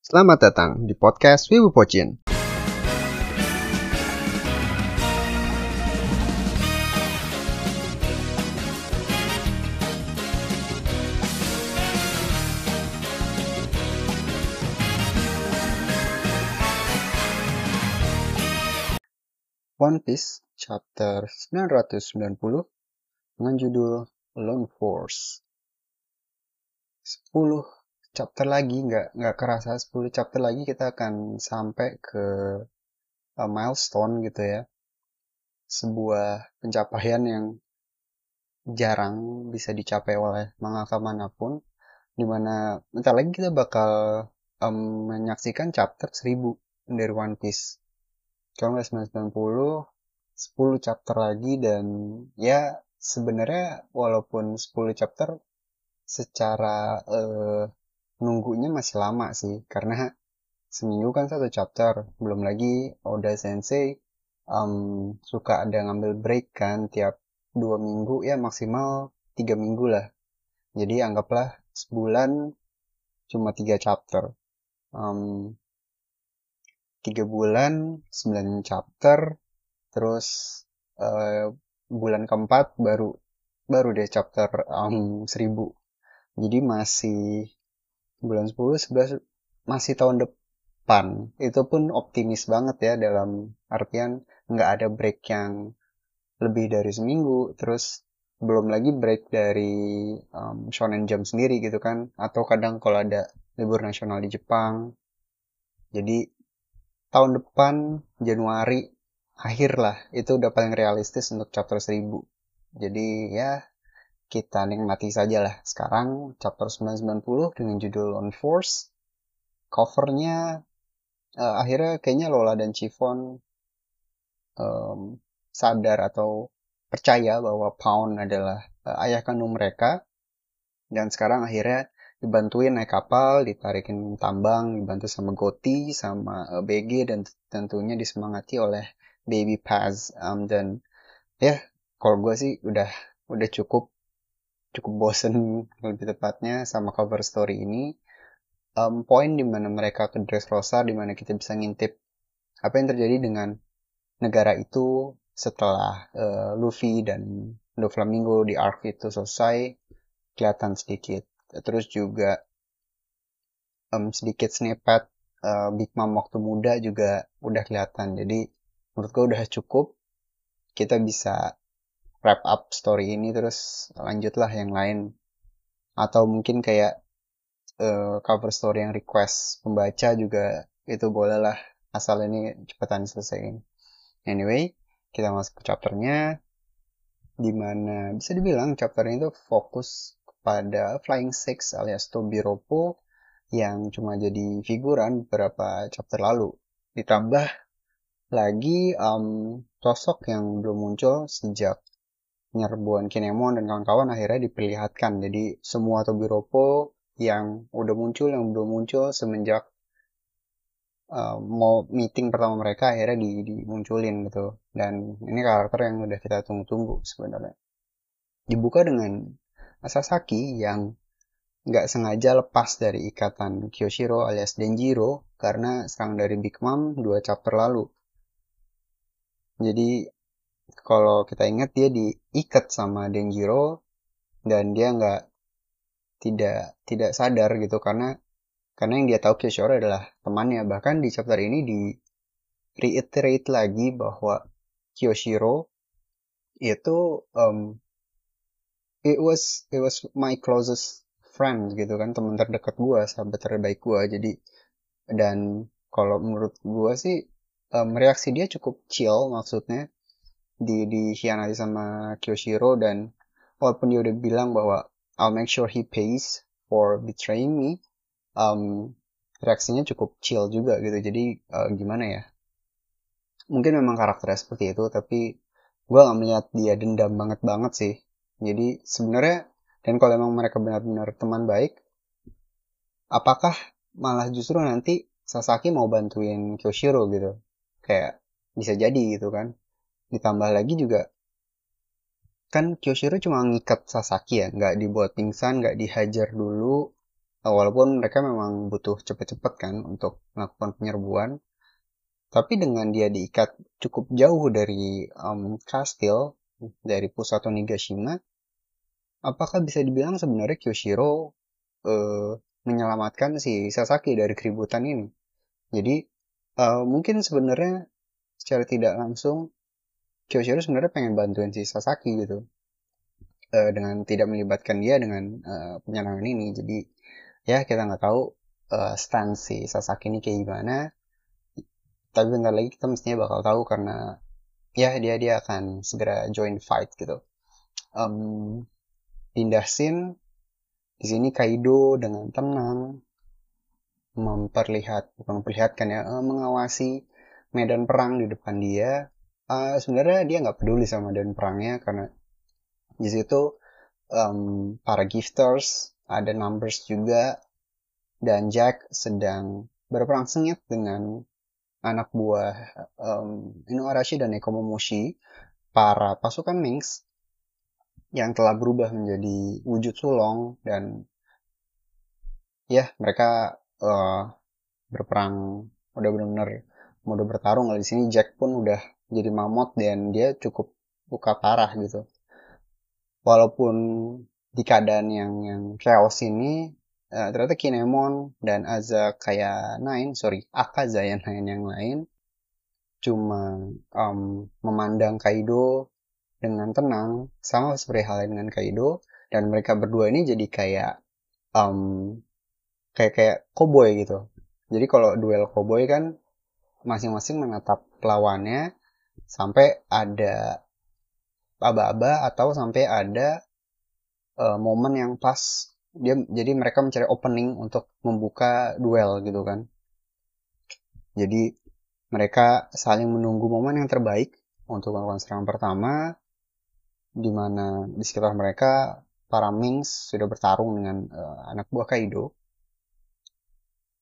Selamat datang di podcast Wibu Pocin. One Piece chapter 990 dengan judul Lone Force. 10 chapter lagi nggak nggak kerasa 10 chapter lagi kita akan sampai ke uh, milestone gitu ya. Sebuah pencapaian yang jarang bisa dicapai oleh mangaka mana pun di mana bentar lagi kita bakal um, menyaksikan chapter 1000 dari One Piece. Kalau nggak 990 10 chapter lagi dan ya sebenarnya walaupun 10 chapter secara uh, nunggunya masih lama sih karena seminggu kan satu chapter. Belum lagi Oda Sensei um, suka ada ngambil break kan tiap dua minggu ya maksimal tiga minggu lah. Jadi anggaplah sebulan cuma tiga chapter. Um, tiga bulan sembilan chapter terus uh, bulan keempat baru baru deh chapter um, seribu. Jadi masih bulan 10 11 masih tahun depan. Itu pun optimis banget ya dalam artian nggak ada break yang lebih dari seminggu. Terus belum lagi break dari um, Shonen Jump sendiri gitu kan. Atau kadang kalau ada libur nasional di Jepang. Jadi tahun depan Januari akhir lah itu udah paling realistis untuk chapter 1000 jadi ya kita nikmati saja lah sekarang chapter 990 dengan judul On Force. Covernya uh, akhirnya kayaknya Lola dan Chiffon um, sadar atau percaya bahwa Pound adalah uh, ayah kandung mereka. Dan sekarang akhirnya dibantuin naik kapal, ditarikin tambang, dibantu sama Goti, sama uh, BG dan tentunya disemangati oleh Baby Paz um, dan ya kalau gue sih udah udah cukup cukup bosen lebih tepatnya sama cover story ini. Um, poin di mana mereka ke Dressrosa di mana kita bisa ngintip apa yang terjadi dengan negara itu setelah uh, Luffy dan Doflamingo di arc itu selesai kelihatan sedikit. Terus juga um, sedikit snippet uh, Big Mom waktu muda juga udah kelihatan. Jadi menurut gue udah cukup. Kita bisa wrap up story ini terus lanjutlah yang lain atau mungkin kayak uh, cover story yang request pembaca juga itu boleh lah asal ini cepetan selesai anyway kita masuk ke chapternya di mana bisa dibilang chapter ini tuh fokus pada Flying Six alias Tobiropo yang cuma jadi figuran beberapa chapter lalu. Ditambah lagi um, sosok yang belum muncul sejak penyerbuan Kinemon dan kawan-kawan akhirnya diperlihatkan. Jadi semua Tobiropo yang udah muncul, yang belum muncul semenjak uh, mau meeting pertama mereka akhirnya di, dimunculin gitu. Dan ini karakter yang udah kita tunggu-tunggu sebenarnya. Dibuka dengan Sasaki yang nggak sengaja lepas dari ikatan Kyoshiro alias Denjiro karena serang dari Big Mom dua chapter lalu. Jadi kalau kita ingat dia diikat sama Denjiro dan dia nggak tidak tidak sadar gitu. Karena karena yang dia tahu Kyoshiro adalah temannya. Bahkan di chapter ini di reiterate lagi bahwa Kyoshiro itu um, it was it was my closest friend gitu kan. Teman terdekat gue sahabat terbaik gue jadi dan kalau menurut gue sih um, reaksi dia cukup chill maksudnya di dikhianati sama Kyoshiro dan walaupun dia udah bilang bahwa I'll make sure he pays for betraying me um, reaksinya cukup chill juga gitu jadi uh, gimana ya mungkin memang karakternya seperti itu tapi gue gak melihat dia dendam banget banget sih jadi sebenarnya dan kalau emang mereka benar-benar teman baik, apakah malah justru nanti Sasaki mau bantuin Kyoshiro gitu? Kayak bisa jadi gitu kan. Ditambah lagi juga kan Kyoshiro cuma ngikat Sasaki ya, nggak dibuat pingsan, nggak dihajar dulu, uh, walaupun mereka memang butuh cepet-cepet kan untuk melakukan penyerbuan. Tapi dengan dia diikat cukup jauh dari um, kastil dari pusat Onigashima apakah bisa dibilang sebenarnya Kyoshiro uh, menyelamatkan si Sasaki dari keributan ini? Jadi uh, mungkin sebenarnya secara tidak langsung Kyoshiro sebenarnya pengen bantuin si Sasaki gitu. Uh, dengan tidak melibatkan dia dengan uh, penyerangan ini. Jadi ya kita nggak tahu uh, stance si Sasaki ini kayak gimana. Tapi bentar lagi kita mestinya bakal tahu karena ya dia dia akan segera join fight gitu. Um, pindah scene. Di sini Kaido dengan tenang. Memperlihat memperlihatkan ya mengawasi medan perang di depan dia uh, sebenarnya dia nggak peduli sama medan perangnya karena di situ um, para gifters ada numbers juga dan Jack sedang berperang sengit dengan anak buah um, Inuarashi dan Nekomomoshi, para pasukan Minx yang telah berubah menjadi wujud sulong dan ya mereka uh, berperang. Udah benar-benar udah bertarung. Di sini Jack pun udah jadi mamot dan dia cukup luka parah gitu walaupun di keadaan yang yang chaos ini uh, ternyata Kinemon dan Aza kayak Nine, sorry, Akaza yang Nine yang lain cuma um, memandang Kaido dengan tenang, sama seperti halnya dengan Kaido, dan mereka berdua ini jadi kayak um, kayak kayak gitu. Jadi kalau duel koboi kan masing-masing menatap lawannya sampai ada aba-aba atau sampai ada uh, momen yang pas dia jadi mereka mencari opening untuk membuka duel gitu kan. Jadi mereka saling menunggu momen yang terbaik untuk melakukan serangan pertama di mana di sekitar mereka para Mings sudah bertarung dengan uh, anak buah Kaido.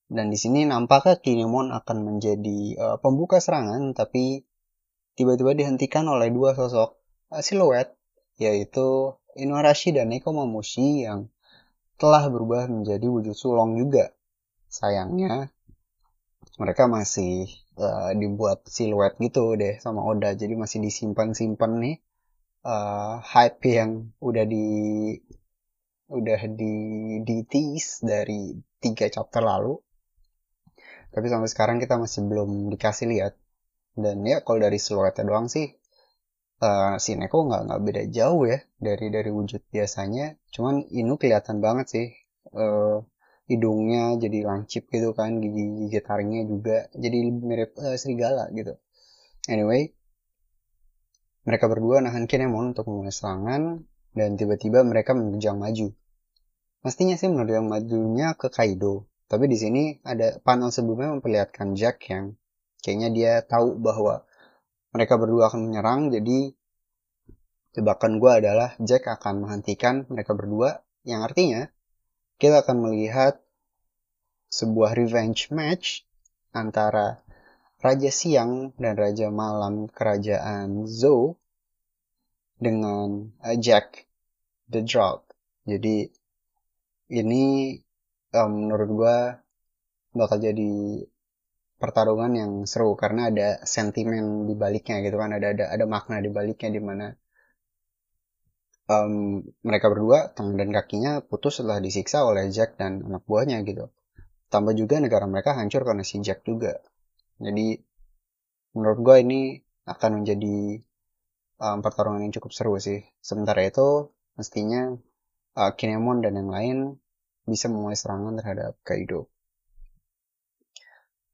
Dan di sini nampaknya Kinemon akan menjadi uh, pembuka serangan tapi tiba-tiba dihentikan oleh dua sosok uh, siluet yaitu Inuarashi dan Nekomamushi yang telah berubah menjadi wujud sulong juga. Sayangnya mereka masih uh, dibuat siluet gitu deh sama Oda, jadi masih disimpan-simpan nih uh, hype yang udah di udah di di tease dari tiga chapter lalu. Tapi sampai sekarang kita masih belum dikasih lihat. Dan ya kalau dari siluetnya doang sih uh, si Neko nggak nggak beda jauh ya dari dari wujud biasanya. Cuman Inu kelihatan banget sih uh, hidungnya jadi lancip gitu kan gigi gigi taringnya juga jadi mirip uh, serigala gitu. Anyway mereka berdua nahan Kinemon untuk memulai serangan dan tiba-tiba mereka menerjang maju. Mestinya sih menerjang majunya ke Kaido tapi di sini ada panel sebelumnya memperlihatkan Jack yang kayaknya dia tahu bahwa mereka berdua akan menyerang jadi tebakan gue adalah Jack akan menghentikan mereka berdua yang artinya kita akan melihat sebuah revenge match antara Raja Siang dan Raja Malam Kerajaan Zou dengan uh, Jack the Drug. Jadi ini um, menurut gue bakal jadi pertarungan yang seru karena ada sentimen di baliknya gitu kan ada ada ada makna di baliknya di mana um, mereka berdua tangan dan kakinya putus setelah disiksa oleh Jack dan anak buahnya gitu. Tambah juga negara mereka hancur karena si Jack juga. Jadi menurut gue ini akan menjadi um, pertarungan yang cukup seru sih. Sementara itu mestinya uh, Kinemon dan yang lain bisa memulai serangan terhadap Kaido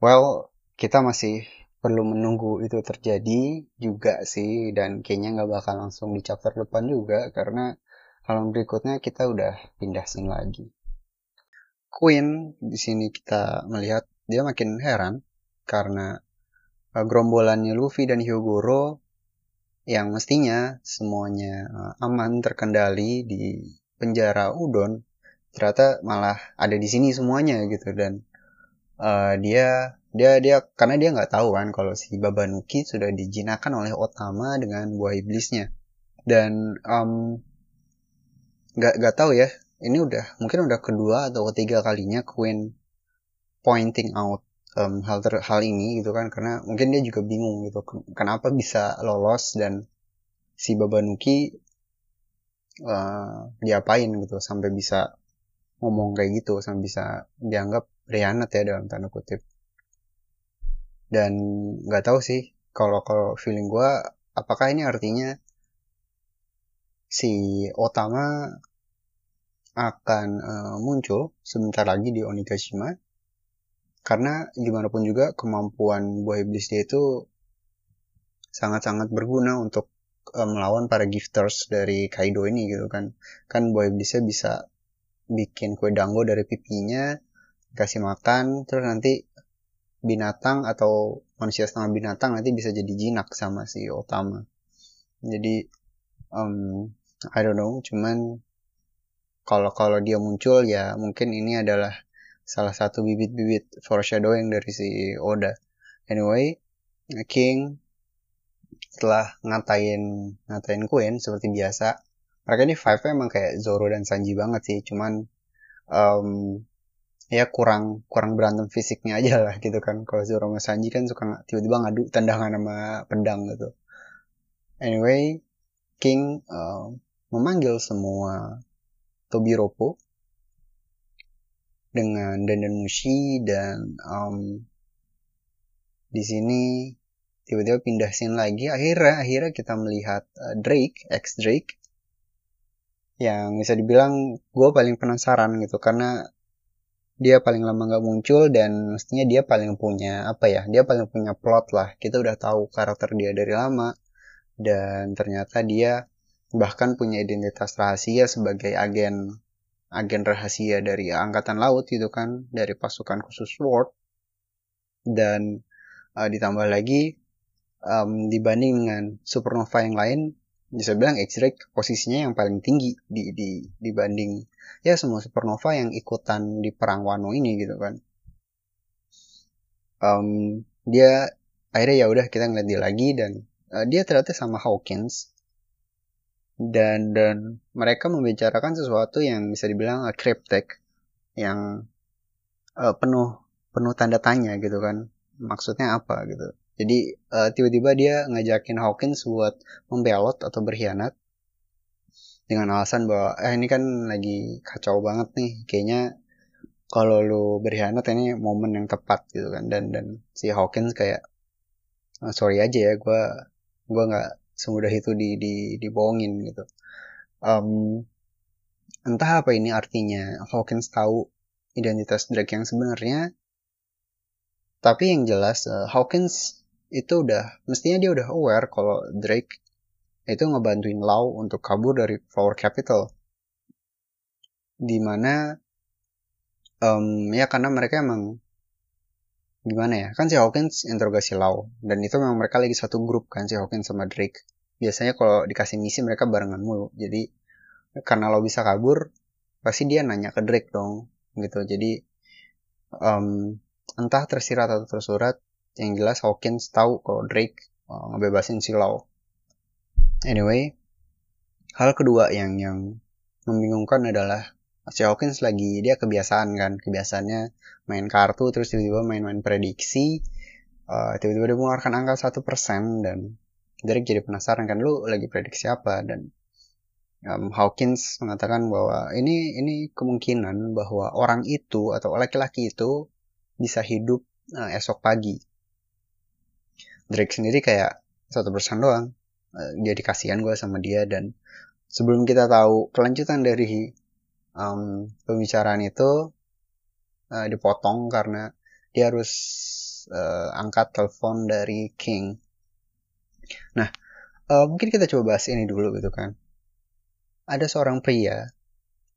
Well, kita masih perlu menunggu itu terjadi juga sih dan kayaknya nggak bakal langsung di chapter depan juga karena halaman berikutnya kita udah pindah scene lagi. Queen di sini kita melihat dia makin heran karena uh, gerombolannya Luffy dan Hyogoro yang mestinya semuanya uh, aman terkendali di penjara Udon ternyata malah ada di sini semuanya gitu dan uh, dia dia dia karena dia nggak tahu kan kalau si Babanuki sudah dijinakan oleh Otama dengan buah iblisnya. Dan um, nggak nggak tahu ya ini udah mungkin udah kedua atau ketiga kalinya Queen pointing out um, hal ter hal ini gitu kan karena mungkin dia juga bingung gitu kenapa bisa lolos dan si Babanuki uh, diapain gitu sampai bisa ngomong kayak gitu sampai bisa dianggap rianat ya dalam tanda kutip. Dan nggak tahu sih kalau kalau feeling gue apakah ini artinya si Otama akan uh, muncul sebentar lagi di Onigashima karena gimana pun juga kemampuan buah iblis dia itu sangat-sangat berguna untuk uh, melawan para gifters dari Kaido ini gitu kan. Kan buah iblisnya bisa bikin kue dango dari pipinya kasih makan terus nanti binatang atau manusia setengah binatang nanti bisa jadi jinak sama si Otama jadi um, I don't know cuman kalau kalau dia muncul ya mungkin ini adalah salah satu bibit-bibit foreshadowing dari si Oda. Anyway, King setelah ngatain ngatain Queen seperti biasa, mereka ini five emang kayak Zoro dan Sanji banget sih, cuman um, ya kurang kurang berantem fisiknya aja lah gitu kan. Kalau Zoro sama Sanji kan suka tiba-tiba ngadu tendangan sama pedang gitu. Anyway, King uh, memanggil semua Tobiropo dengan Dandan Mushi dan um, di sini tiba-tiba pindah scene lagi akhirnya akhirnya kita melihat uh, Drake ex Drake yang bisa dibilang gue paling penasaran gitu karena dia paling lama nggak muncul dan mestinya dia paling punya apa ya dia paling punya plot lah. Kita udah tahu karakter dia dari lama dan ternyata dia bahkan punya identitas rahasia sebagai agen agen rahasia dari angkatan laut gitu kan dari pasukan khusus Sword dan uh, ditambah lagi um, dibanding dengan supernova yang lain bisa bilang X-ray posisinya yang paling tinggi di, di dibanding ya semua supernova yang ikutan di perang Wano ini gitu kan. Um, dia akhirnya ya udah kita ngeliat dia lagi dan uh, dia ternyata sama Hawkins. Dan dan mereka membicarakan sesuatu yang bisa dibilang uh, cryptic yang uh, penuh penuh tanda tanya gitu kan. Maksudnya apa gitu. Jadi uh, tiba-tiba dia ngajakin Hawkins buat membelot atau berkhianat dengan alasan bahwa eh ini kan lagi kacau banget nih kayaknya kalau lu berkhianat ini momen yang tepat gitu kan dan dan si Hawkins kayak oh, sorry aja ya gue gue nggak semudah itu di, di dibohongin gitu. Um, entah apa ini artinya Hawkins tahu identitas Drake yang sebenarnya. Tapi yang jelas uh, Hawkins itu udah mestinya dia udah aware kalau Drake itu ngebantuin Lau untuk kabur dari Flower Capital. Di mana um, ya karena mereka emang gimana ya kan si Hawkins interogasi Lau. Dan itu memang mereka lagi satu grup kan si Hawkins sama Drake. Biasanya kalau dikasih misi mereka barengan mulu. Jadi karena Lau bisa kabur pasti dia nanya ke Drake dong gitu. Jadi um, entah tersirat atau tersurat yang jelas Hawkins tahu kalau Drake uh, ngebebasin si Lau anyway hal kedua yang yang membingungkan adalah si Hawkins lagi dia kebiasaan kan kebiasaannya main kartu terus tiba-tiba main-main prediksi uh, tiba-tiba dia mengeluarkan angka satu persen dan Derek jadi penasaran kan lu lagi prediksi apa? Dan um, Hawkins mengatakan bahwa ini ini kemungkinan bahwa orang itu atau laki-laki itu bisa hidup uh, esok pagi. Drake sendiri kayak satu persen doang jadi kasihan gue sama dia dan sebelum kita tahu kelanjutan dari um, pembicaraan itu uh, dipotong karena dia harus uh, angkat telepon dari King. Nah, uh, mungkin kita coba bahas ini dulu gitu kan. Ada seorang pria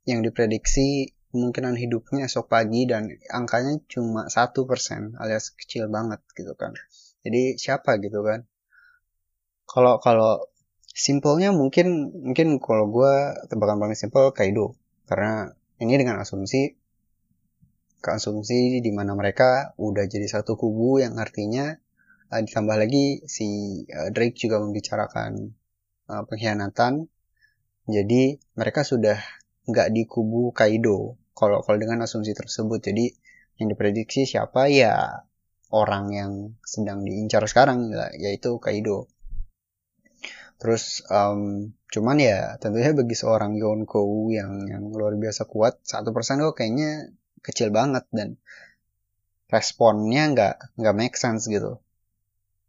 yang diprediksi kemungkinan hidupnya esok pagi dan angkanya cuma satu persen alias kecil banget gitu kan. Jadi siapa gitu kan? Kalau kalau simpelnya mungkin mungkin kalau gue tebakan paling simpel Kaido. Karena ini dengan asumsi keasumsi di mana mereka udah jadi satu kubu yang artinya uh, ditambah lagi si uh, Drake juga membicarakan uh, pengkhianatan. Jadi mereka sudah nggak di kubu Kaido. Kalau kalau dengan asumsi tersebut jadi yang diprediksi siapa? Ya orang yang sedang diincar sekarang yaitu Kaido terus um, cuman ya tentunya bagi seorang Yonko yang yang luar biasa kuat satu persen kok kayaknya kecil banget dan responnya nggak nggak make sense gitu.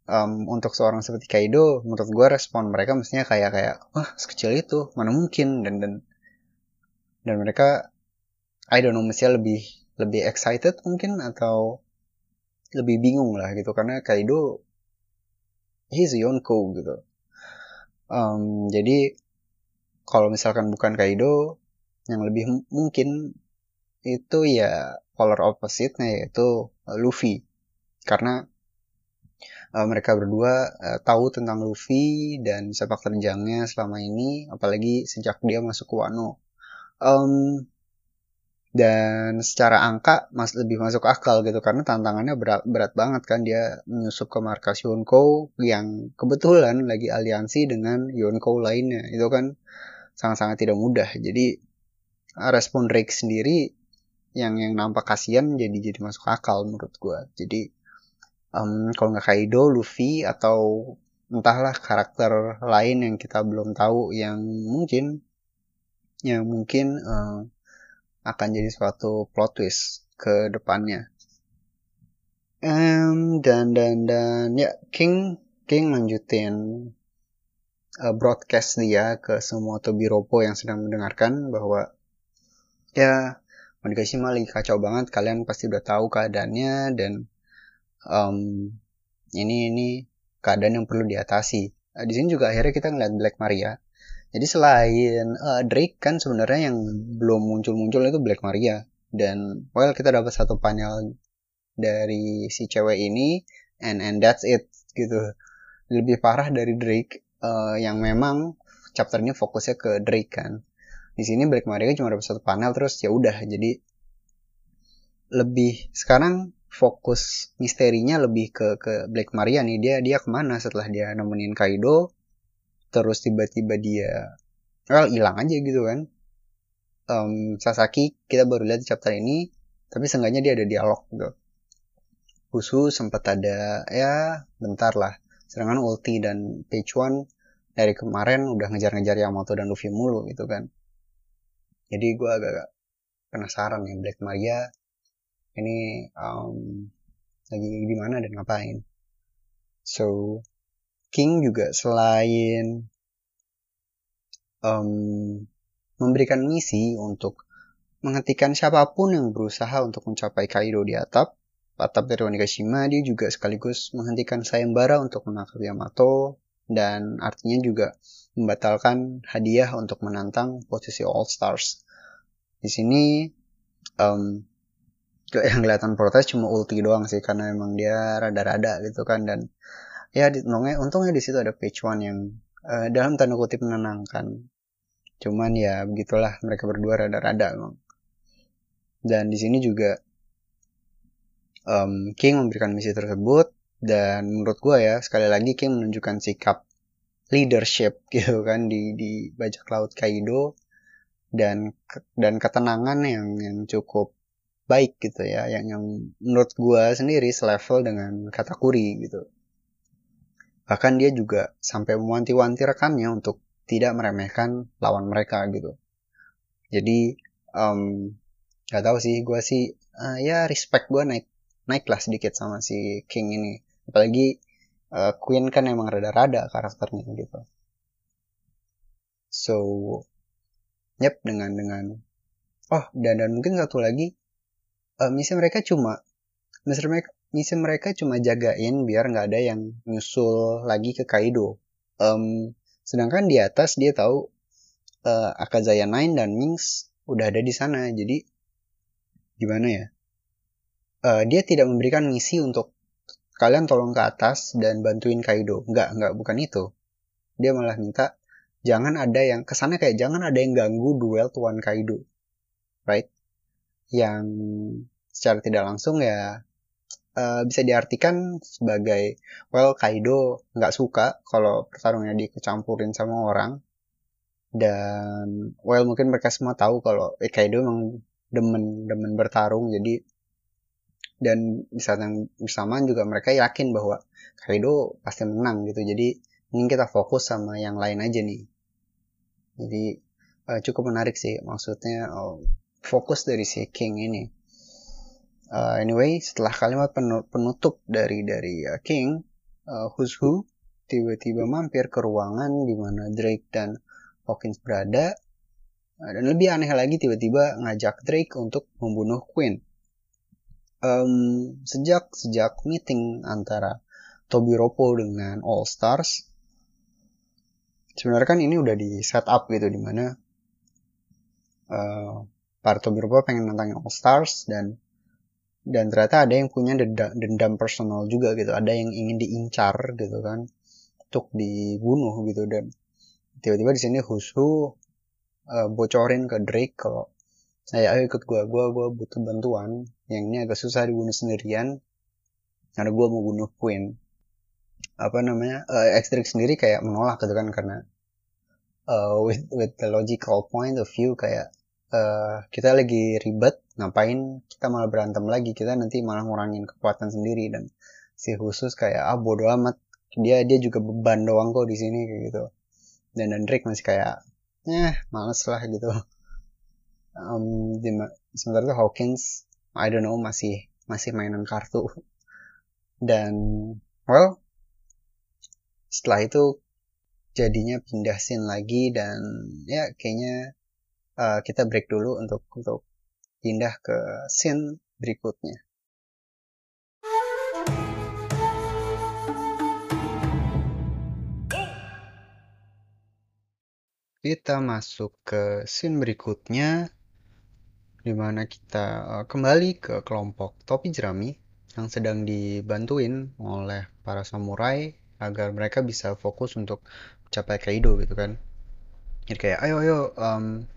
Um, untuk seorang seperti Kaido menurut gue respon mereka mestinya kayak kayak wah sekecil itu mana mungkin? Dan dan dan mereka I don't know mestinya lebih lebih excited mungkin atau lebih bingung lah gitu. Karena Kaido he's a Yonko gitu um, jadi kalau misalkan bukan Kaido yang lebih mungkin itu ya polar opposite yaitu Luffy karena uh, mereka berdua uh, tahu tentang Luffy dan sepak terjangnya selama ini, apalagi sejak dia masuk ke Wano. Um, dan secara angka mas lebih masuk akal gitu karena tantangannya berat, berat banget kan. Dia menyusup ke markas Yonko yang kebetulan lagi aliansi dengan Yonko lainnya. Itu kan sangat-sangat tidak mudah. Jadi respon Drake sendiri yang yang nampak kasihan jadi jadi masuk akal menurut gue jadi um, kalau nggak Kaido, Luffy atau entahlah karakter lain yang kita belum tahu yang mungkin yang mungkin uh, akan jadi suatu plot twist ke depannya. Um, dan dan dan ya King King lanjutin uh, broadcast dia ke semua Tobiropo yang sedang mendengarkan bahwa ya Onigashima lagi kacau banget kalian pasti udah tahu keadaannya dan um, ini ini keadaan yang perlu diatasi. Uh, di sini juga akhirnya kita ngeliat Black Maria. Jadi selain uh, Drake kan sebenarnya yang belum muncul-muncul itu Black Maria dan well kita dapat satu panel dari si cewek ini and and that's it gitu. Lebih parah dari Drake uh, yang memang chapternya fokusnya ke Drake kan. Di sini Black Maria cuma dapat satu panel terus ya udah jadi lebih sekarang fokus misterinya lebih ke ke Black Maria nih dia dia ke mana setelah dia nemenin Kaido terus tiba-tiba dia well hilang aja gitu kan. Um, Sasaki kita baru lihat di chapter ini tapi seenggaknya dia ada dialog gitu. Usu sempat ada ya bentar lah. Sedangkan Ulti dan Page One dari kemarin udah ngejar-ngejar Yamato dan Luffy mulu gitu kan. Jadi gue agak penasaran nih Black Maria ini um, lagi di mana dan ngapain. So King juga selain um, memberikan misi untuk menghentikan siapa pun yang berusaha untuk mencapai Kaido di atap, atap dari Onigashima, dia juga sekaligus menghentikan sayembara untuk menangkap Yamato, dan artinya juga membatalkan hadiah untuk menantang posisi All Stars. Di sini um, yang kelihatan protes cuma ulti doang sih karena emang dia rada-rada gitu kan dan ya untungnya untungnya di situ ada page one yang uh, dalam tanda kutip menenangkan. Cuman ya begitulah mereka berdua rada-rada emang. Dan di sini juga um, King memberikan misi tersebut dan menurut gue ya sekali lagi King menunjukkan sikap leadership gitu kan di di bajak laut Kaido dan dan ketenangan yang yang cukup baik gitu ya yang yang menurut gue sendiri selevel dengan kata kuri gitu bahkan dia juga sampai mewanti-wanti rekannya untuk tidak meremehkan lawan mereka gitu. Jadi um, gak tahu sih gue sih uh, ya respect gue naik naik lah sedikit sama si King ini. Apalagi uh, Queen kan emang rada-rada karakternya gitu. So yep dengan dengan oh dan dan mungkin satu lagi uh, misi mereka cuma misi mereka misi mereka cuma jagain biar nggak ada yang nyusul lagi ke Kaido. Um, sedangkan di atas dia tahu uh, Akazaya Nine dan Minx udah ada di sana. Jadi gimana ya? Uh, dia tidak memberikan misi untuk kalian tolong ke atas dan bantuin Kaido. Nggak, nggak bukan itu. Dia malah minta jangan ada yang ke sana kayak jangan ada yang ganggu duel Tuan Kaido. Right? yang secara tidak langsung ya uh, bisa diartikan sebagai well Kaido nggak suka kalau pertarungannya dikecampurin sama orang. Dan well mungkin mereka semua tahu kalau eh, Kaido emang demen demen bertarung jadi dan di saat yang bersamaan juga mereka yakin bahwa Kaido pasti menang gitu. Jadi mungkin kita fokus sama yang lain aja nih. Jadi uh, cukup menarik sih maksudnya uh, fokus dari si King ini uh, anyway setelah kalimat penutup dari dari uh, King uh, Who's Who tiba-tiba mampir ke ruangan di mana Drake dan Hawkins berada, dan lebih aneh lagi tiba-tiba ngajak Drake untuk membunuh Queen. Um, sejak sejak meeting antara Toby Ropo dengan All Stars, sebenarnya kan ini udah di set up gitu di mana uh, para Toby Ropo pengen nantangin All Stars dan dan ternyata ada yang punya dendam, dendam personal juga gitu, ada yang ingin diincar gitu kan. Untuk dibunuh gitu. Dan tiba-tiba di sini Husu uh, bocorin ke Drake kalau saya ayo ikut gue gue gue butuh bantuan. Yang ini agak susah dibunuh sendirian. Karena gue mau bunuh Queen. Apa namanya? Uh, sendiri kayak menolak gitu kan. Karena uh, with with the logical point of view kayak uh, kita lagi ribet ngapain kita malah berantem lagi? Kita nanti malah ngurangin kekuatan sendiri. Dan si khusus kayak ah bodo amat. Dia dia juga beban doang kok di sini kayak gitu. Dan dan Drake masih kayak eh males lah gitu. Um, sementara itu Hawkins I don't know masih masih mainan kartu. Dan well setelah itu jadinya pindah scene lagi dan ya kayaknya uh, kita break dulu untuk untuk pindah ke scene berikutnya kita masuk ke scene berikutnya di mana kita uh, kembali ke kelompok topi jerami yang sedang dibantuin oleh para samurai agar mereka bisa fokus untuk mencapai Kaido gitu kan. Jadi kayak ayo ayo um,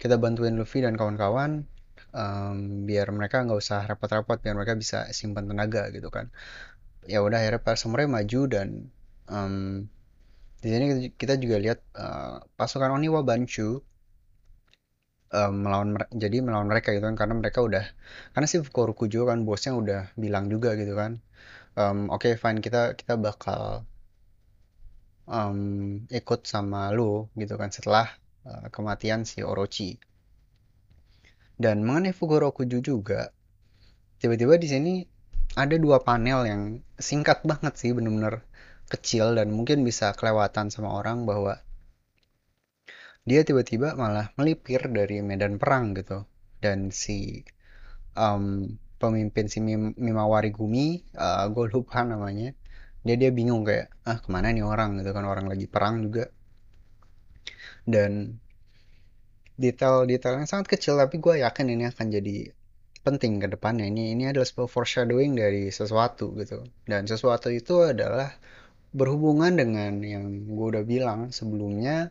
kita bantuin Luffy dan kawan-kawan um, biar mereka nggak usah repot-repot biar mereka bisa simpan tenaga gitu kan. Ya udah akhirnya samurai maju dan um, di sini kita juga lihat uh, pasukan Oniwa Banchu uh, melawan jadi melawan mereka gitu kan karena mereka udah karena si Fukoru Kujo kan bosnya udah bilang juga gitu kan um, oke okay, fine kita kita bakal um, ikut sama lu gitu kan setelah uh, kematian si Orochi dan mengenai Fukoru Kujo juga tiba-tiba di sini ada dua panel yang singkat banget sih bener-bener kecil dan mungkin bisa kelewatan sama orang bahwa dia tiba-tiba malah melipir dari medan perang gitu. Dan si um, pemimpin si Mim Mimawari Gumi uh, gue lupa namanya dia dia bingung kayak ah ke mana nih orang? Gitu kan orang lagi perang juga. Dan detail-detail yang sangat kecil tapi gue yakin ini akan jadi penting ke depannya. Ini ini adalah sebuah foreshadowing dari sesuatu gitu. Dan sesuatu itu adalah berhubungan dengan yang gue udah bilang sebelumnya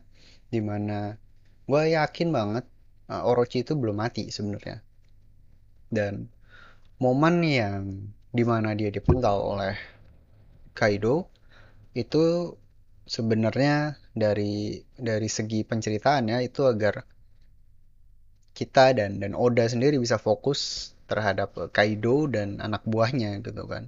di mana gue yakin banget uh, Orochi itu belum mati sebenarnya. Dan momen yang di mana dia dipenggal oleh Kaido itu sebenarnya dari dari segi penceritaannya itu agar kita dan dan Oda sendiri bisa fokus terhadap Kaido dan anak buahnya gitu kan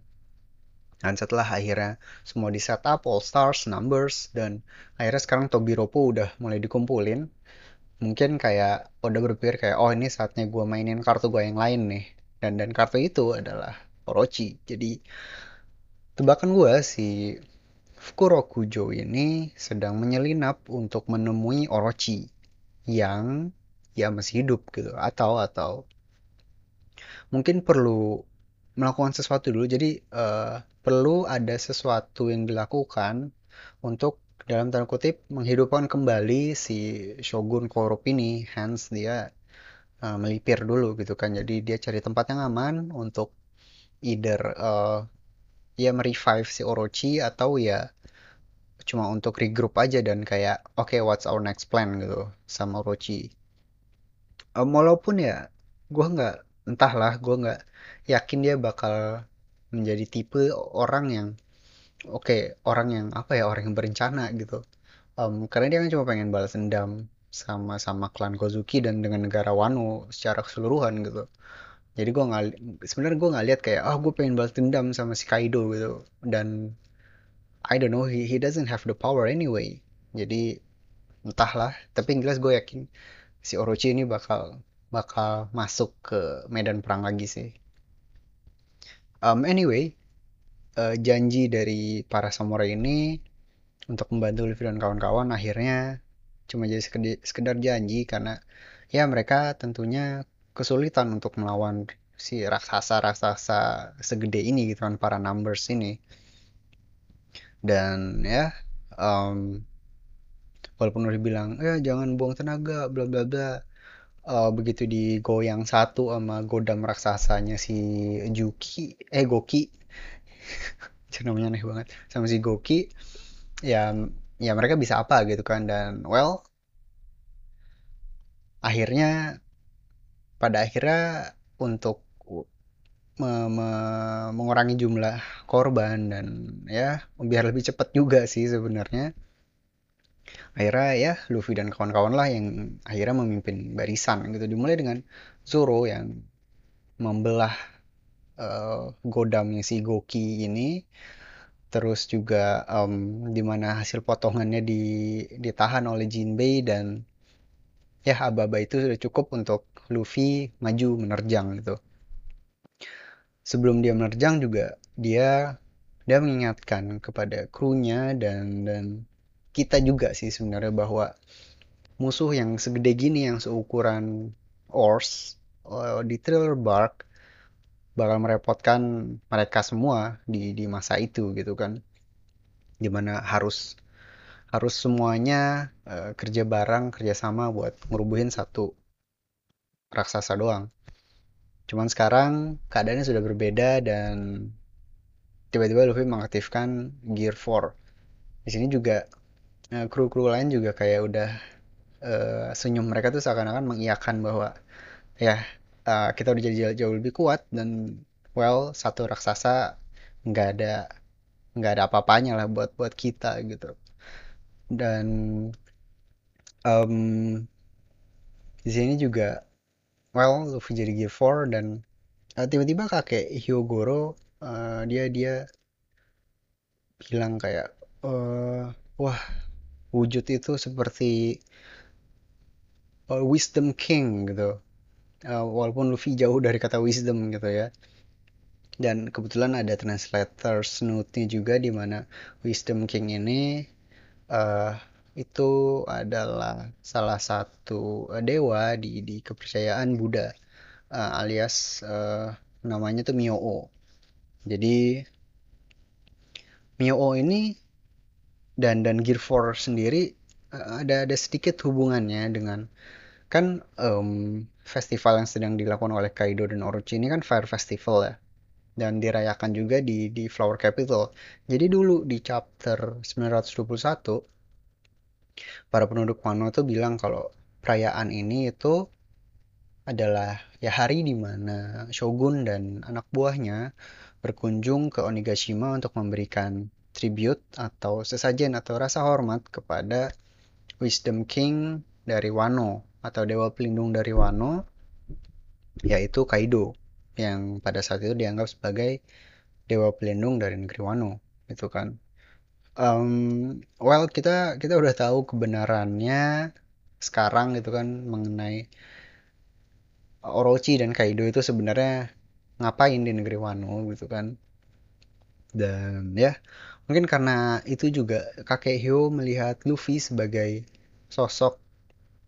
dan setelah akhirnya semua di setup, all stars, numbers, dan akhirnya sekarang Tobi Ropo udah mulai dikumpulin. Mungkin kayak udah berpikir kayak, oh ini saatnya gue mainin kartu gue yang lain nih. Dan dan kartu itu adalah Orochi. Jadi tebakan gue si Fukurokujo ini sedang menyelinap untuk menemui Orochi yang ya masih hidup gitu. Atau atau mungkin perlu melakukan sesuatu dulu. Jadi uh, perlu ada sesuatu yang dilakukan untuk dalam tanda kutip menghidupkan kembali si shogun korup ini. Hence dia uh, melipir dulu gitu kan. Jadi dia cari tempat yang aman untuk either uh, ya merevive si Orochi atau ya cuma untuk regroup aja dan kayak oke okay, what's our next plan? gitu sama Orochi um, walaupun ya gue nggak entahlah gue nggak yakin dia bakal menjadi tipe orang yang oke okay, orang yang apa ya orang yang berencana gitu Um, karena dia kan cuma pengen balas dendam sama sama klan Kozuki dan dengan negara Wano secara keseluruhan gitu. Jadi gue nggak sebenarnya gue nggak lihat kayak oh gue pengen balas dendam sama si Kaido gitu dan I don't know he, he doesn't have the power anyway. Jadi entahlah tapi yang jelas gue yakin si Orochi ini bakal bakal masuk ke medan perang lagi sih. Um, anyway, uh, janji dari para samurai ini untuk membantu Luffy dan kawan-kawan akhirnya cuma jadi sekedar janji karena ya mereka tentunya kesulitan untuk melawan si raksasa-raksasa segede ini gitu kan para numbers ini dan ya um, walaupun udah bilang ya jangan buang tenaga bla bla bla. Uh, begitu digoyang satu sama godam raksasanya si Juki eh Goki. Namanya aneh banget. Sama si Goki ya ya mereka bisa apa gitu kan dan well akhirnya pada akhirnya untuk me me mengurangi jumlah korban dan ya biar lebih cepat juga sih sebenarnya akhirnya ya Luffy dan kawan-kawan lah yang akhirnya memimpin barisan gitu. Dimulai dengan Zoro yang membelah uh, godamnya si Goki ini. Terus juga um, di mana hasil potongannya di, ditahan oleh Jinbei dan ya aba-aba itu sudah cukup untuk Luffy maju menerjang gitu. Sebelum dia menerjang juga dia dia mengingatkan kepada krunya dan dan kita juga sih sebenarnya bahwa musuh yang segede gini yang seukuran Ors uh, di Thriller Bark bakal merepotkan mereka semua di di masa itu gitu kan. Di mana harus harus semuanya uh, kerja bareng kerja sama buat ngerubuhin satu raksasa doang. Cuman sekarang keadaannya sudah berbeda dan tiba-tiba Luffy mengaktifkan Gear 4 di sini juga kru-kru lain juga kayak udah uh, senyum mereka tuh seakan-akan mengiyakan bahwa ya uh, kita udah jadi jauh, jauh lebih kuat dan well satu raksasa nggak ada nggak ada apa-apanya lah buat buat kita gitu. Dan um, di sini juga well Luffy jadi Gear 4 dan uh, tiba-tiba kakek Hyogoro uh, dia dia bilang kayak uh, wah wujud itu seperti uh, wisdom king gitu uh, walaupun Luffy jauh dari kata wisdom gitu ya dan kebetulan ada translator note-nya juga di mana wisdom king ini uh, itu adalah salah satu dewa di di kepercayaan Buddha uh, alias uh, namanya tuh Myo-o. Jadi Myo-o ini dan dan Gear 4 sendiri uh, ada ada sedikit hubungannya dengan kan um, festival yang sedang dilakukan oleh Kaido dan Orochi ini kan Fire Festival ya dan dirayakan juga di di Flower Capital. Jadi dulu di chapter 921 para penduduk Wano tuh bilang kalau perayaan ini itu adalah ya hari di mana shogun dan anak buahnya berkunjung ke Onigashima untuk memberikan tribute atau sesajen atau rasa hormat kepada Wisdom King dari Wano atau dewa pelindung dari Wano yaitu Kaido yang pada saat itu dianggap sebagai dewa pelindung dari negeri Wano itu kan. Um, well kita kita udah tahu kebenarannya sekarang gitu kan mengenai Orochi dan Kaido itu sebenarnya ngapain di negeri Wano gitu kan. Dan ya Mungkin karena itu juga kakek Hyo melihat Luffy sebagai sosok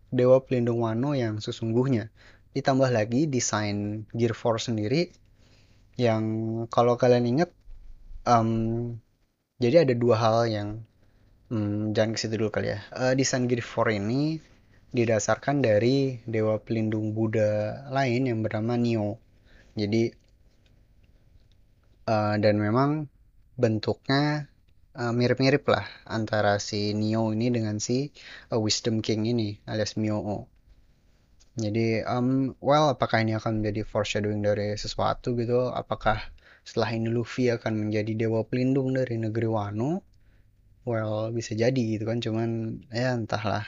dewa pelindung Wano yang sesungguhnya. Ditambah lagi desain Gear 4 sendiri yang kalau kalian ingat um, jadi ada dua hal yang um, jangan ke situ dulu kali ya. Uh, desain Gear 4 ini didasarkan dari dewa pelindung Buddha lain yang bernama Neo. Jadi uh, dan memang bentuknya mirip-mirip lah antara si Neo ini dengan si uh, Wisdom King ini alias Mio. Jadi, um, well, apakah ini akan menjadi foreshadowing dari sesuatu gitu? Apakah setelah ini Luffy akan menjadi dewa pelindung dari negeri Wano? well bisa jadi gitu kan cuman ya entahlah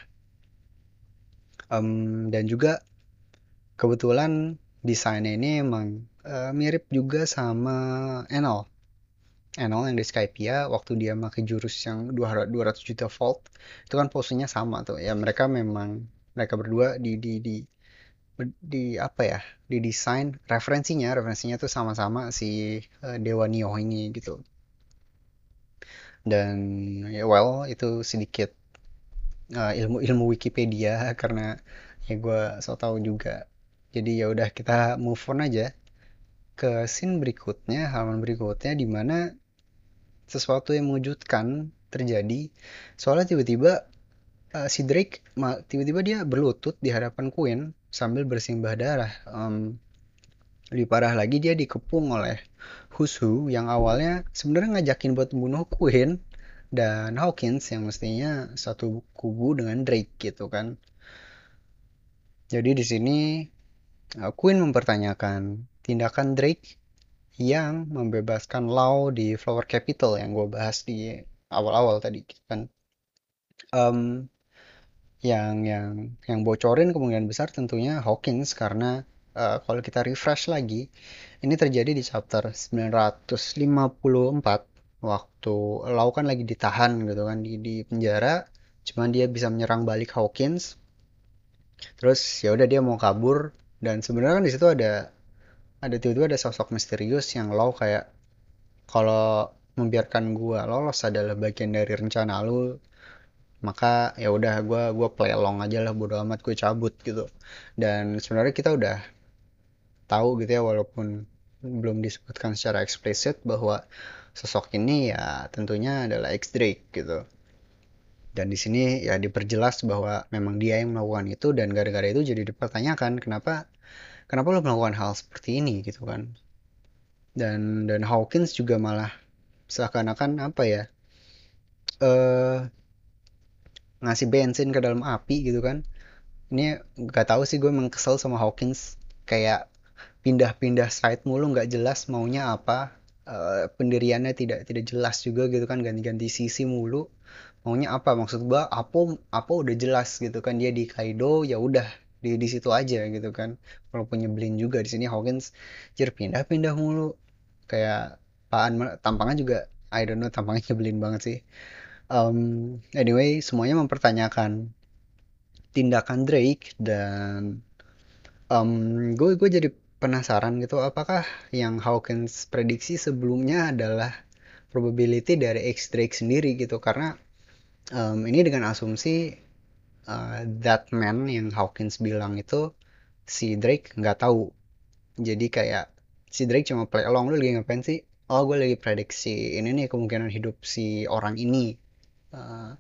um, dan juga kebetulan desainnya ini emang uh, mirip juga sama Enel Enel yang di Skypia waktu dia pakai jurus yang 200 juta volt itu kan posenya sama tuh. Ya mereka memang mereka berdua di di di di apa ya di desain referensinya referensinya tuh sama-sama si uh, Dewa Nio ini gitu. Dan ya well itu sedikit uh, ilmu ilmu Wikipedia karena ya gue so tau juga. Jadi ya udah kita move on aja ke scene berikutnya halaman berikutnya di mana sesuatu yang mengejutkan terjadi soalnya tiba-tiba uh, si Drake tiba-tiba dia berlutut di hadapan Queen sambil bersimbah darah. Um, lebih parah lagi dia dikepung oleh Husu yang awalnya sebenarnya ngajakin buat bunuh Queen dan Hawkins yang mestinya satu kubu dengan Drake gitu kan. Jadi di sini uh, Queen mempertanyakan tindakan Drake yang membebaskan Lau di Flower Capital yang gue bahas di awal-awal tadi kan. Um, yang yang yang bocorin kemungkinan besar tentunya Hawkins karena uh, kalau kita refresh lagi ini terjadi di chapter 954 waktu Lau kan lagi ditahan gitu kan di, di penjara cuman dia bisa menyerang balik Hawkins terus ya udah dia mau kabur dan sebenarnya kan di situ ada ada tiba-tiba ada sosok misterius yang Lau kayak kalau membiarkan gua lolos adalah bagian dari rencana lu maka ya udah gue gue play along aja lah bodo amat gue cabut gitu. Dan sebenarnya kita udah tahu gitu ya walaupun belum disebutkan secara eksplisit bahwa sosok ini ya tentunya adalah X Drake gitu. Dan di sini ya diperjelas bahwa memang dia yang melakukan itu dan gara-gara itu jadi dipertanyakan kenapa kenapa lo melakukan hal seperti ini gitu kan? Dan dan Hawkins juga malah seakan-akan apa ya eh uh, ngasih bensin ke dalam api gitu kan? Ini gak tahu sih gue emang kesel sama Hawkins. Kayak pindah-pindah site mulu nggak jelas maunya apa uh, pendiriannya tidak tidak jelas juga gitu kan? Ganti-ganti sisi mulu. Maunya apa? Maksud gue apa apa udah jelas gitu kan? Dia di Kaido ya udah di di situ aja gitu kan. Walaupun nyebelin juga di sini Hawkins jir pindah-pindah mulu. Kayak paan tampangnya juga I don't know tampangnya nyebelin banget sih. Um, anyway semuanya mempertanyakan tindakan Drake dan um, gue gue jadi penasaran gitu apakah yang Hawkins prediksi sebelumnya adalah probability dari X Drake sendiri gitu? Karena um, ini dengan asumsi uh, that man yang Hawkins bilang itu si Drake nggak tahu. Jadi kayak si Drake cuma play along lu lagi ngapain sih? Oh gue lagi prediksi ini nih kemungkinan hidup si orang ini. Uh,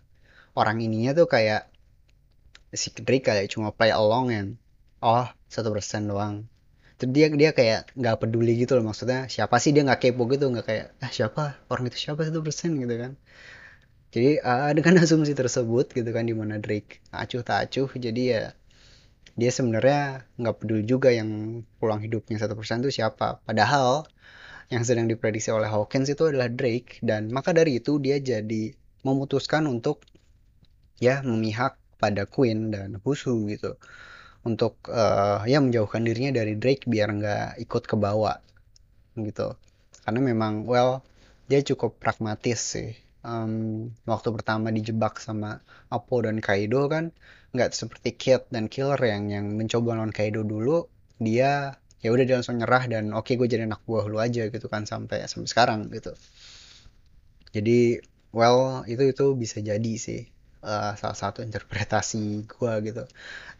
orang ininya tuh kayak si Drake kayak cuma play along yang oh satu persen doang. Terus dia dia kayak nggak peduli gitu loh maksudnya siapa sih dia nggak kepo gitu nggak kayak ah siapa? Orang itu siapa? Satu persen gitu kan jadi uh, dengan asumsi tersebut gitu kan di mana Drake acuh tak acuh jadi ya dia sebenarnya nggak peduli juga yang pulang hidupnya satu persen itu siapa. Padahal yang sedang diprediksi oleh Hawkins itu adalah Drake dan maka dari itu dia jadi memutuskan untuk ya memihak pada Queen dan Husu gitu. Untuk uh, ya menjauhkan dirinya dari Drake biar nggak ikut ke bawah gitu. Karena memang well dia cukup pragmatis sih um, waktu pertama dijebak sama Apo dan Kaido kan nggak seperti Kid dan Killer yang yang mencoba lawan Kaido dulu dia ya udah dia langsung nyerah dan oke okay, gue jadi anak buah lu aja gitu kan sampai sampai sekarang gitu. Jadi well itu itu bisa jadi sih uh, salah satu interpretasi gue gitu.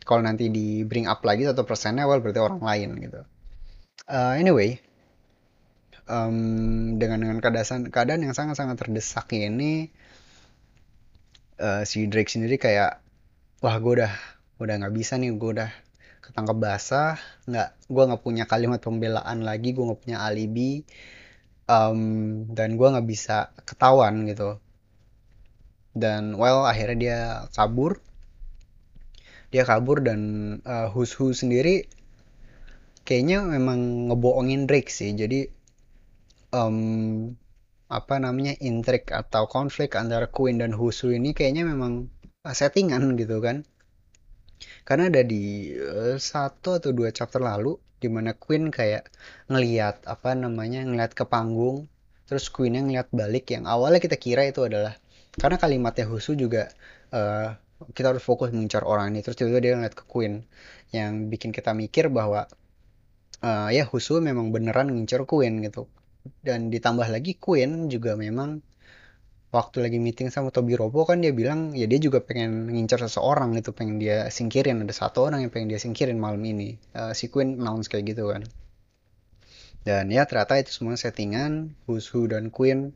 Kalau nanti di bring up lagi satu persennya well berarti orang lain gitu. Uh, anyway um, dengan dengan keadaan keadaan yang sangat sangat terdesak ini uh, si Drake sendiri kayak wah gue udah udah nggak bisa nih gue udah ketangkep basah nggak gue nggak punya kalimat pembelaan lagi gue nggak punya alibi um, dan gue nggak bisa ketahuan gitu. Dan well akhirnya dia kabur. Dia kabur dan uh, Hus Hu sendiri kayaknya memang ngebohongin Drake sih. Jadi um, apa namanya intrik atau konflik antara Queen dan Husu ini kayaknya memang settingan gitu kan. Karena ada di uh, satu atau dua chapter lalu di mana Queen kayak ngeliat apa namanya ngeliat ke panggung terus Queennya ngeliat balik yang awalnya kita kira itu adalah karena kalimatnya Husu juga uh, kita harus fokus mengincar orang ini terus tiba-tiba dia ngeliat ke Queen yang bikin kita mikir bahwa uh, ya Husu memang beneran ngincar Queen gitu dan ditambah lagi Queen juga memang waktu lagi meeting sama Tobi Robo kan dia bilang ya dia juga pengen ngincar seseorang gitu pengen dia singkirin. Ada satu orang yang pengen dia singkirin malam ini. Uh, si Queen announce kayak gitu kan. Dan ya ternyata itu semua settingan Husu dan Queen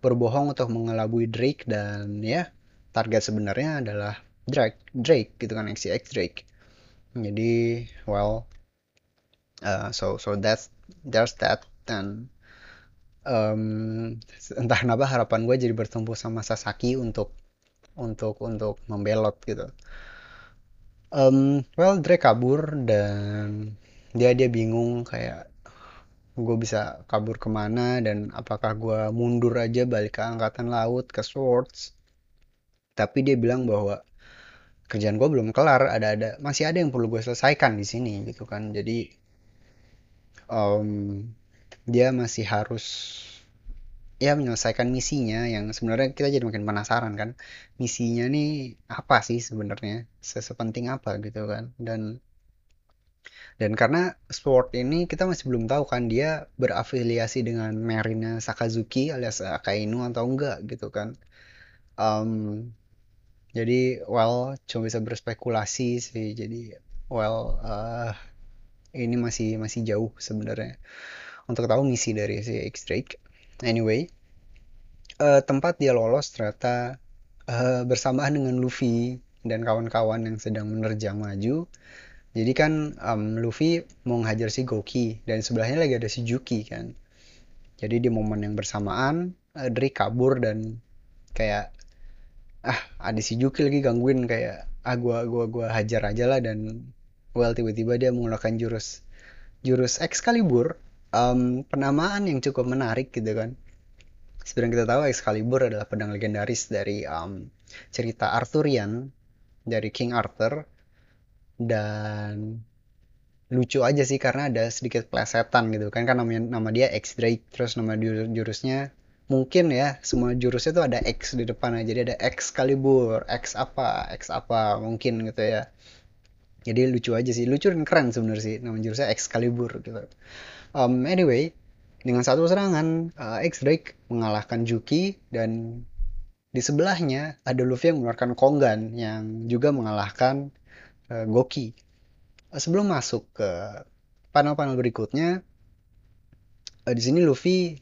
berbohong untuk mengelabui Drake. Dan ya target sebenarnya adalah Drake Drake gitu kan XCX Drake. Jadi well uh, so so that's there's that. Dan um, entah kenapa harapan gue jadi bertumbuh sama Sasaki untuk untuk untuk membelot gitu. Um, well Drake kabur dan dia dia bingung kayak gue bisa kabur ke mana dan apakah gue mundur aja balik ke angkatan laut ke Swords. Tapi dia bilang bahwa kerjaan gue belum kelar ada ada masih ada yang perlu gue selesaikan di sini gitu kan. Jadi um, dia masih harus ya menyelesaikan misinya yang sebenarnya kita jadi makin penasaran kan. Misinya nih apa sih sebenarnya? Sesepenting apa gitu kan. Dan dan karena sport ini kita masih belum tahu kan dia berafiliasi dengan Marina Sakazuki alias Akainu atau enggak gitu kan. Um, jadi well cuma bisa berspekulasi sih. Jadi well uh, ini masih masih jauh sebenarnya untuk tahu misi dari si X Drake anyway uh, tempat dia lolos ternyata uh, bersamaan dengan Luffy dan kawan-kawan yang sedang menerjang maju. Jadi kan um, Luffy mau ngajar si Goki dan sebelahnya lagi ada si Juki kan. Jadi di momen yang bersamaan uh, kabur dan kayak ah ada si Juki lagi gangguin kayak ah gua gua gua hajar aja lah dan well tiba-tiba dia menggunakan jurus jurus Excalibur um, penamaan yang cukup menarik gitu kan. Yang kita tahu Excalibur adalah pedang legendaris dari um, cerita Arthurian dari King Arthur. Dan lucu aja sih karena ada sedikit plesetan gitu kan. Kan namanya nama dia X Drake terus nama jurusnya mungkin ya semua jurusnya tuh ada X di depan jadi ada Excalibur X apa X apa mungkin gitu ya. Jadi lucu aja sih. Lucu dan keren sebenarnya sih. Nama jurusnya Excalibur gitu um, anyway dengan satu serangan uh, X Drake mengalahkan Juki dan di sebelahnya ada Luffy yang mengeluarkan Kongan yang juga mengalahkan uh, Goki. Uh, sebelum masuk ke panel-panel berikutnya uh, di sini Luffy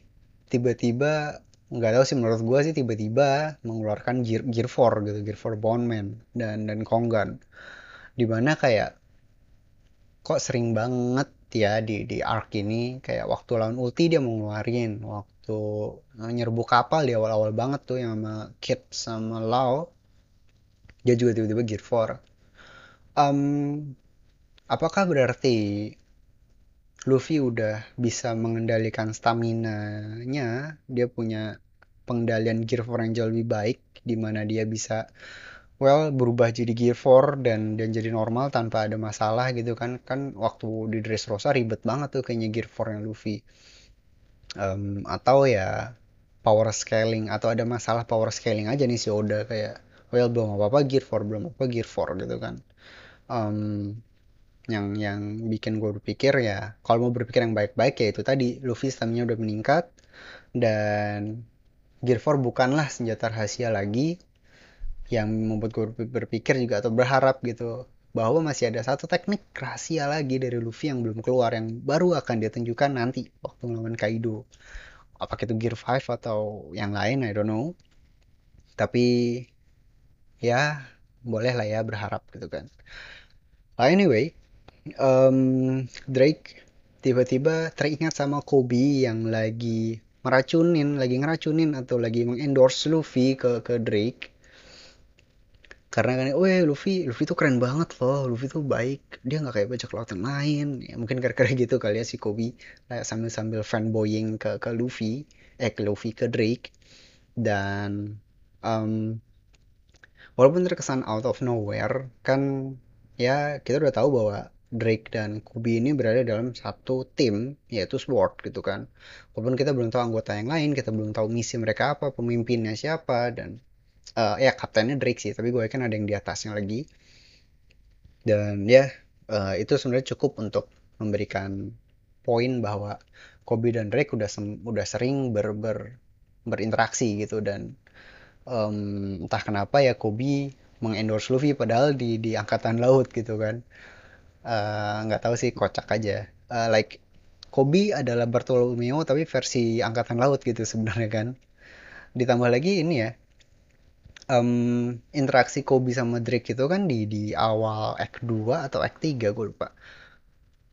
tiba-tiba nggak tahu sih menurut gue sih tiba-tiba mengeluarkan gear gear 4 gitu gear 4 Bondman dan dan Kongan. Di mana kayak kok sering banget ya di di arc ini kayak waktu lawan ulti dia mau ngeluarin waktu nyerbu kapal di awal-awal banget tuh yang sama Kit sama Lau dia juga tiba-tiba gear 4 um, apakah berarti Luffy udah bisa mengendalikan stamina-nya, dia punya pengendalian Gear 4 yang jauh lebih baik, di mana dia bisa well berubah jadi Gear 4 dan dan jadi normal tanpa ada masalah gitu kan. Kan waktu di Dressrosa ribet banget tuh kayaknya Gear 4 yang Luffy. Um, atau ya power scaling atau ada masalah power scaling aja nih si Oda kayak well belum apa apa Gear 4 belum apa Gear 4 gitu kan. Um, yang yang bikin gue berpikir ya kalau mau berpikir yang baik-baik ya itu tadi Luffy stamina udah meningkat dan Gear 4 bukanlah senjata rahasia lagi yang membuat gue berpikir juga atau berharap gitu bahwa masih ada satu teknik rahasia lagi dari Luffy yang belum keluar yang baru akan dia tunjukkan nanti waktu melawan Kaido. Apakah itu Gear 5 atau yang lain I don't know. Tapi ya boleh lah ya berharap gitu kan. Anyway um, Drake tiba-tiba teringat sama Kobe yang lagi meracunin, lagi ngeracunin atau lagi mengendorse Luffy ke ke Drake. Karena kan weh Luffy Luffy tuh keren banget loh Luffy tuh baik. Dia nggak kayak bajak laut yang lain. Ya, mungkin gara-gara gitu kali ya si Kobe kayak sambil-sambil fanboying ke ke Luffy eh ke Luffy ke Drake. Dan um, walaupun terkesan out of nowhere kan ya kita udah tahu bahwa Drake dan Kobe ini berada dalam satu tim yaitu Sword gitu kan. Walaupun kita belum tahu anggota yang lain kita belum tahu misi mereka apa pemimpinnya siapa dan uh, ya kaptennya Drake sih tapi gue kan ada yang di atasnya lagi. Dan ya uh, itu sebenarnya cukup untuk memberikan poin bahwa Kobe dan Drake udah udah sering ber, ber berinteraksi gitu. Dan um, entah kenapa ya Kobe mengendorse Luffy padahal di di angkatan laut gitu kan. Nggak uh, tahu sih kocak aja. Uh, like Kobe adalah Bartolomeo tapi versi angkatan laut gitu sebenarnya kan. Ditambah lagi ini ya um, interaksi Kobe sama Drake itu kan di di awal Act 2 atau Act 3 gue lupa.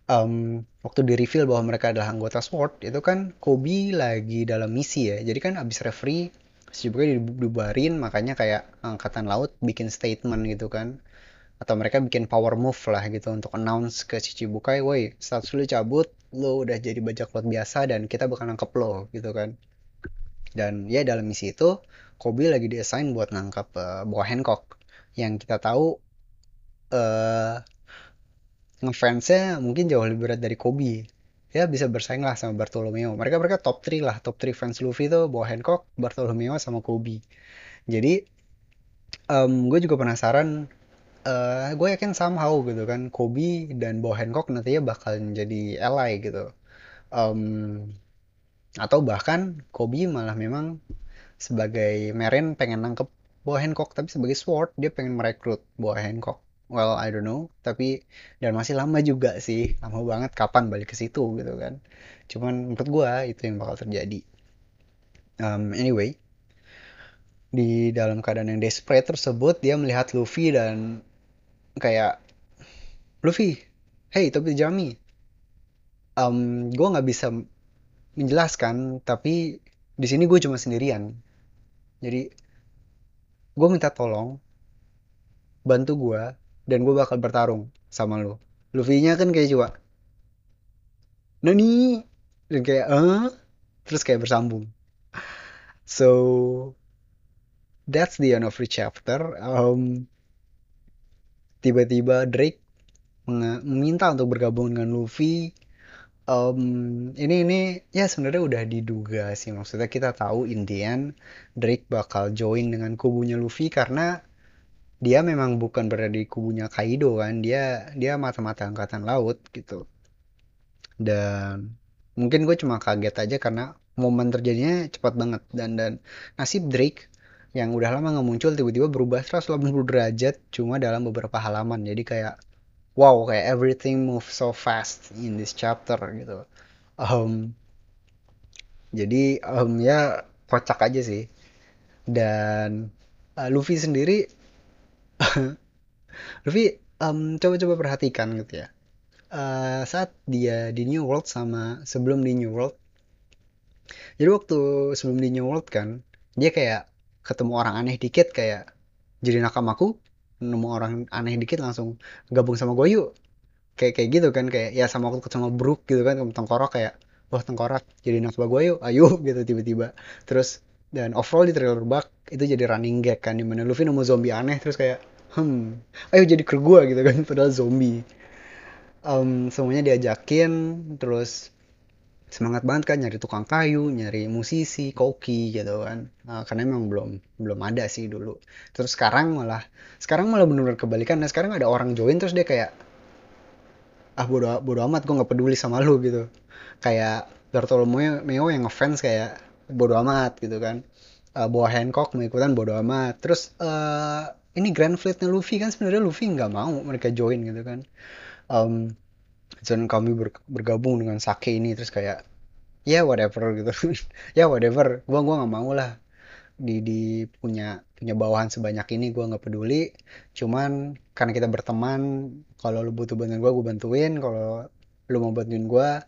Um, waktu di reveal bahwa mereka adalah anggota SWORD itu kan Kobe lagi dalam misi ya. Jadi kan abis referee juga dibubarin makanya kayak angkatan laut bikin statement gitu kan atau mereka bikin power move lah gitu untuk announce ke Chichibukai, woi status lu cabut, lo udah jadi bajak laut biasa dan kita bakal nangkep lo gitu kan. Dan ya dalam misi itu Kobe lagi diassign buat nangkap uh, Boa Hancock. Yang kita tahu uh, ngefansnya mungkin jauh lebih berat dari Kobe. Ya bisa bersaing lah sama Bartolomeo. Mereka mereka top 3 lah top 3 fans Luffy tuh Boa Hancock Bartolomeo sama Kobe. Jadi um, gue juga penasaran uh, gue yakin somehow gitu kan Kobe dan Boa Hancock nantinya bakal jadi ally gitu. Um, atau bahkan Kobe malah memang sebagai Meren pengen nangkep Boa Hancock tapi sebagai Sword dia pengen merekrut Boa Hancock. Well I don't know tapi dan masih lama juga sih lama banget kapan balik ke situ gitu kan. Cuman menurut gue itu yang bakal terjadi. Um, anyway di dalam keadaan yang desperate tersebut dia melihat Luffy dan kayak Luffy hey tapi Jami. Um, gue nggak bisa menjelaskan tapi di sini gue cuma sendirian jadi gue minta tolong bantu gue dan gue bakal bertarung sama lo Luffy-nya kan kayak coba Nani? Dan kayak eh terus kayak bersambung. So that's the end of the chapter. Um, tiba-tiba Drake meminta untuk bergabung dengan Luffy um, ini ini ya sebenarnya udah diduga sih. Maksudnya kita tahu Indian Drake bakal join dengan kubunya Luffy karena dia memang bukan berada di kubunya Kaido kan. Dia dia mata-mata angkatan laut gitu. Dan mungkin gue cuma kaget aja karena momen terjadinya cepat banget. Dan dan nasib Drake yang udah lama nggak muncul tiba-tiba berubah 180 derajat cuma dalam beberapa halaman. Jadi kayak wow kayak everything move so fast in this chapter gitu. Um, jadi um, ya kocak aja sih. Dan uh, Luffy sendiri Luffy um, coba-coba perhatikan gitu ya. Uh, saat dia di New World sama sebelum di New World jadi waktu sebelum di New World kan dia kayak ketemu orang aneh dikit kayak jadi nakamaku nemu orang aneh dikit langsung gabung sama gue yuk. Kayak kayak gitu kan kayak ya sama waktu sama Brook gitu kan tengkorak kayak wah tengkorak jadi nasabah gue yuk ayo gitu tiba-tiba. Terus dan overall di trailer bug itu jadi running gag kan di mana Luffy nemu zombie aneh terus kayak hmm ayo jadi kru gue gitu kan padahal zombie. Um, semuanya diajakin terus semangat banget kan nyari tukang kayu nyari musisi koki gitu kan. Nah, karena emang belum belum ada sih dulu. Terus sekarang malah sekarang malah benar-benar kebalikan. Nah sekarang ada orang join terus dia kayak ah bodo bodo amat gue nggak peduli sama lu gitu. Kayak Bartolomeo Meo yang ngefans kayak bodo amat gitu kan. Uh, bawa Hancock mengikutan bodo amat. Terus uh, ini Grand Fleetnya Luffy kan sebenarnya Luffy nggak mau mereka join gitu kan. Um, dan kami bergabung dengan Sake ini terus kayak ya yeah, whatever gitu. Ya yeah, whatever. Gua gua nggak mau lah di di punya punya bawahan sebanyak ini. Gua nggak peduli. Cuman karena kita berteman kalau lu butuh bantuan gua gua bantuin. Kalau lu mau bantuin gua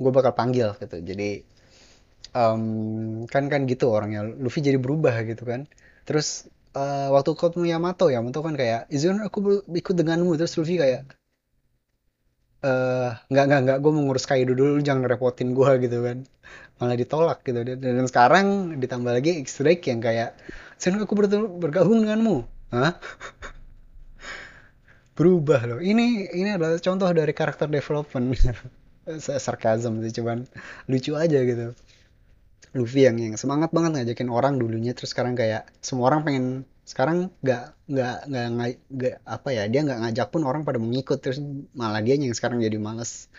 gua bakal panggil gitu. Jadi um, kan kan gitu orangnya. Luffy jadi berubah gitu kan. Terus eh, waktu ketemu Yamato Yamato kan kayak izin aku ikut denganmu? Terus Luffy kayak eh nggak nggak nggak gue mau ngurus Kaido dulu jangan repotin gue gitu kan. Malah ditolak gitu. Dan, dan sekarang ditambah lagi X-Drake yang kayak izin aku bergabung denganmu. Hah? berubah loh. Ini ini adalah contoh dari karakter development. Sarkasm sih cuman lucu aja gitu. Luffy yang yang semangat banget ngajakin orang dulunya terus sekarang kayak semua orang pengen sekarang nggak nggak nggak nggak apa ya dia nggak ngajak pun orang pada mengikut terus malah dia yang sekarang jadi males.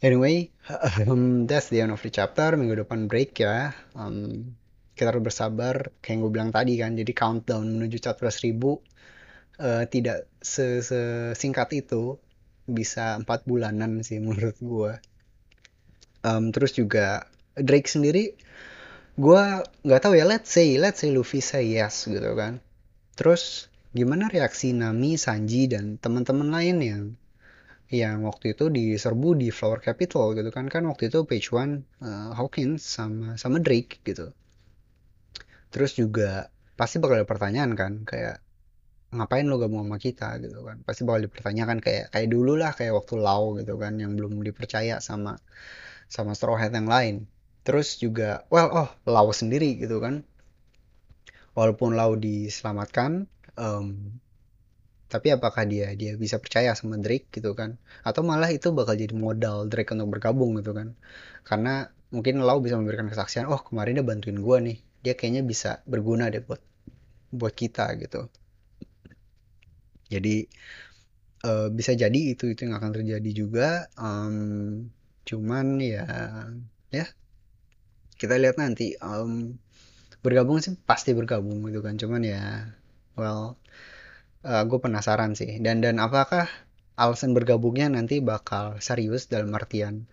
Anyway um, that's the end of the chapter. Minggu depan break ya. Um, kita harus bersabar kayak yang gue bilang tadi kan. Jadi countdown menuju chapter 1000 uh, tidak sesingkat itu bisa empat bulanan sih menurut gue um, terus juga Drake sendiri gue nggak tahu ya let's say let's say Luffy say yes gitu kan. Terus gimana reaksi Nami Sanji dan teman-teman lain yang yang waktu itu diserbu di Flower Capital gitu kan. Kan waktu itu Page One uh, Hawkins sama sama Drake gitu. Terus juga pasti bakal ada pertanyaan kan kayak ngapain lo gabung sama kita? gitu kan. Pasti bakal dipertanyakan kayak kayak dulu lah kayak waktu Lau gitu kan yang belum dipercaya sama sama Straw Hat yang lain terus juga well oh Lau sendiri gitu kan. Walaupun Lau diselamatkan um, tapi apakah dia dia bisa percaya sama Drake gitu kan? Atau malah itu bakal jadi modal Drake untuk bergabung gitu kan? Karena mungkin Lau bisa memberikan kesaksian oh kemarin dia bantuin gue nih. Dia kayaknya bisa berguna deh buat buat kita gitu. Jadi uh, bisa jadi itu itu yang akan terjadi juga. Um, cuman ya ya kita lihat nanti um, bergabung sih pasti bergabung gitu kan. Cuman ya well uh, eh, gue penasaran sih. Dan dan apakah alasan bergabungnya nanti bakal serius dalam artian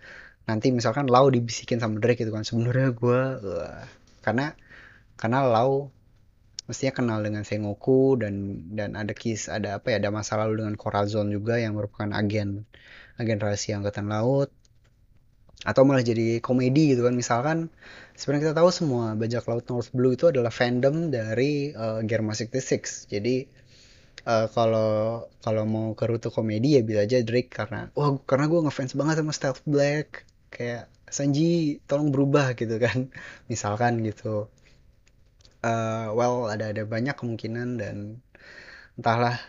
nanti misalkan Lau dibisikin sama Drake gitu kan. Sebenarnya gue uh, karena karena Lau mestinya kenal dengan Sengoku dan dan ada kis ada apa ya ada masa lalu dengan Corazon juga yang merupakan agen agen rahasia angkatan laut atau malah jadi komedi gitu kan. Misalkan sebenarnya kita tahu semua bajak laut North Blue itu adalah fandom dari uh, Germa 66 jadi uh, kalau kalau mau ke rute komedi ya bisa aja Drake karena wah karena gue ngefans banget sama Stealth Black. Kayak Sanji tolong berubah gitu kan. Misalkan gitu. Uh, well ada ada banyak kemungkinan dan entahlah.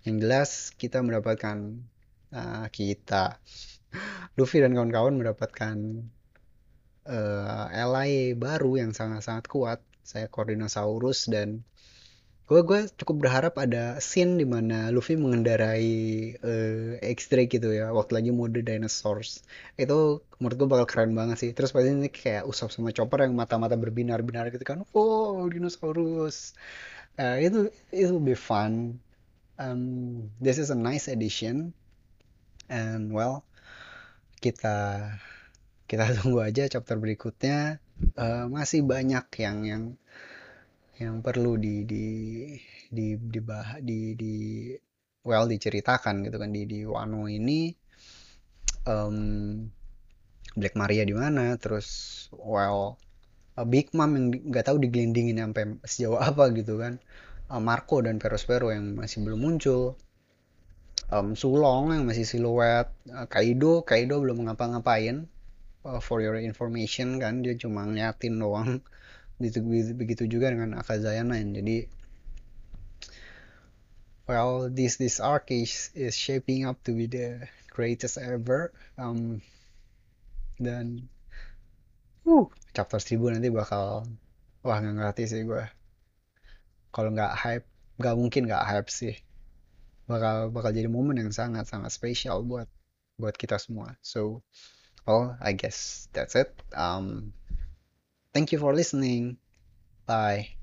Yang jelas kita mendapatkan uh, kita Luffy dan kawan-kawan mendapatkan uh, ally baru yang sangat-sangat kuat saya Koordinosaurus dan gue gue cukup berharap ada scene di mana Luffy mengendarai uh, X-Drake gitu ya waktu lagi mode dinosaurs. Itu menurut gue bakal keren banget sih. Terus pasti ini kayak Usop sama Chopper yang mata-mata berbinar-binar gitu kan oh dinosaurus. Uh, itu itu be fun. Um, this is a nice addition. And well kita kita tunggu aja chapter berikutnya. Uh, masih banyak yang yang yang perlu di di di di di, di well diceritakan gitu kan di di Wano ini. Um, Black Maria di mana terus well Big Mom yang nggak tahu digelindingin sampai sejauh apa gitu kan. Uh, Marco dan Perospero yang masih belum muncul um, Sulong yang masih siluet. Uh, Kaido Kaido belum ngapa-ngapain. Uh, for your information kan dia cuma ngeliatin doang. Begitu, begitu juga dengan Akazayana jadi well this this arc is, is shaping up to be the greatest ever. Um, dan uh chapter 1000 nanti bakal wah nggak ngerti sih gue kalau nggak hype nggak mungkin nggak hype sih bakal bakal jadi momen yang sangat sangat spesial buat buat kita semua so well I guess that's it um Thank you for listening. Bye.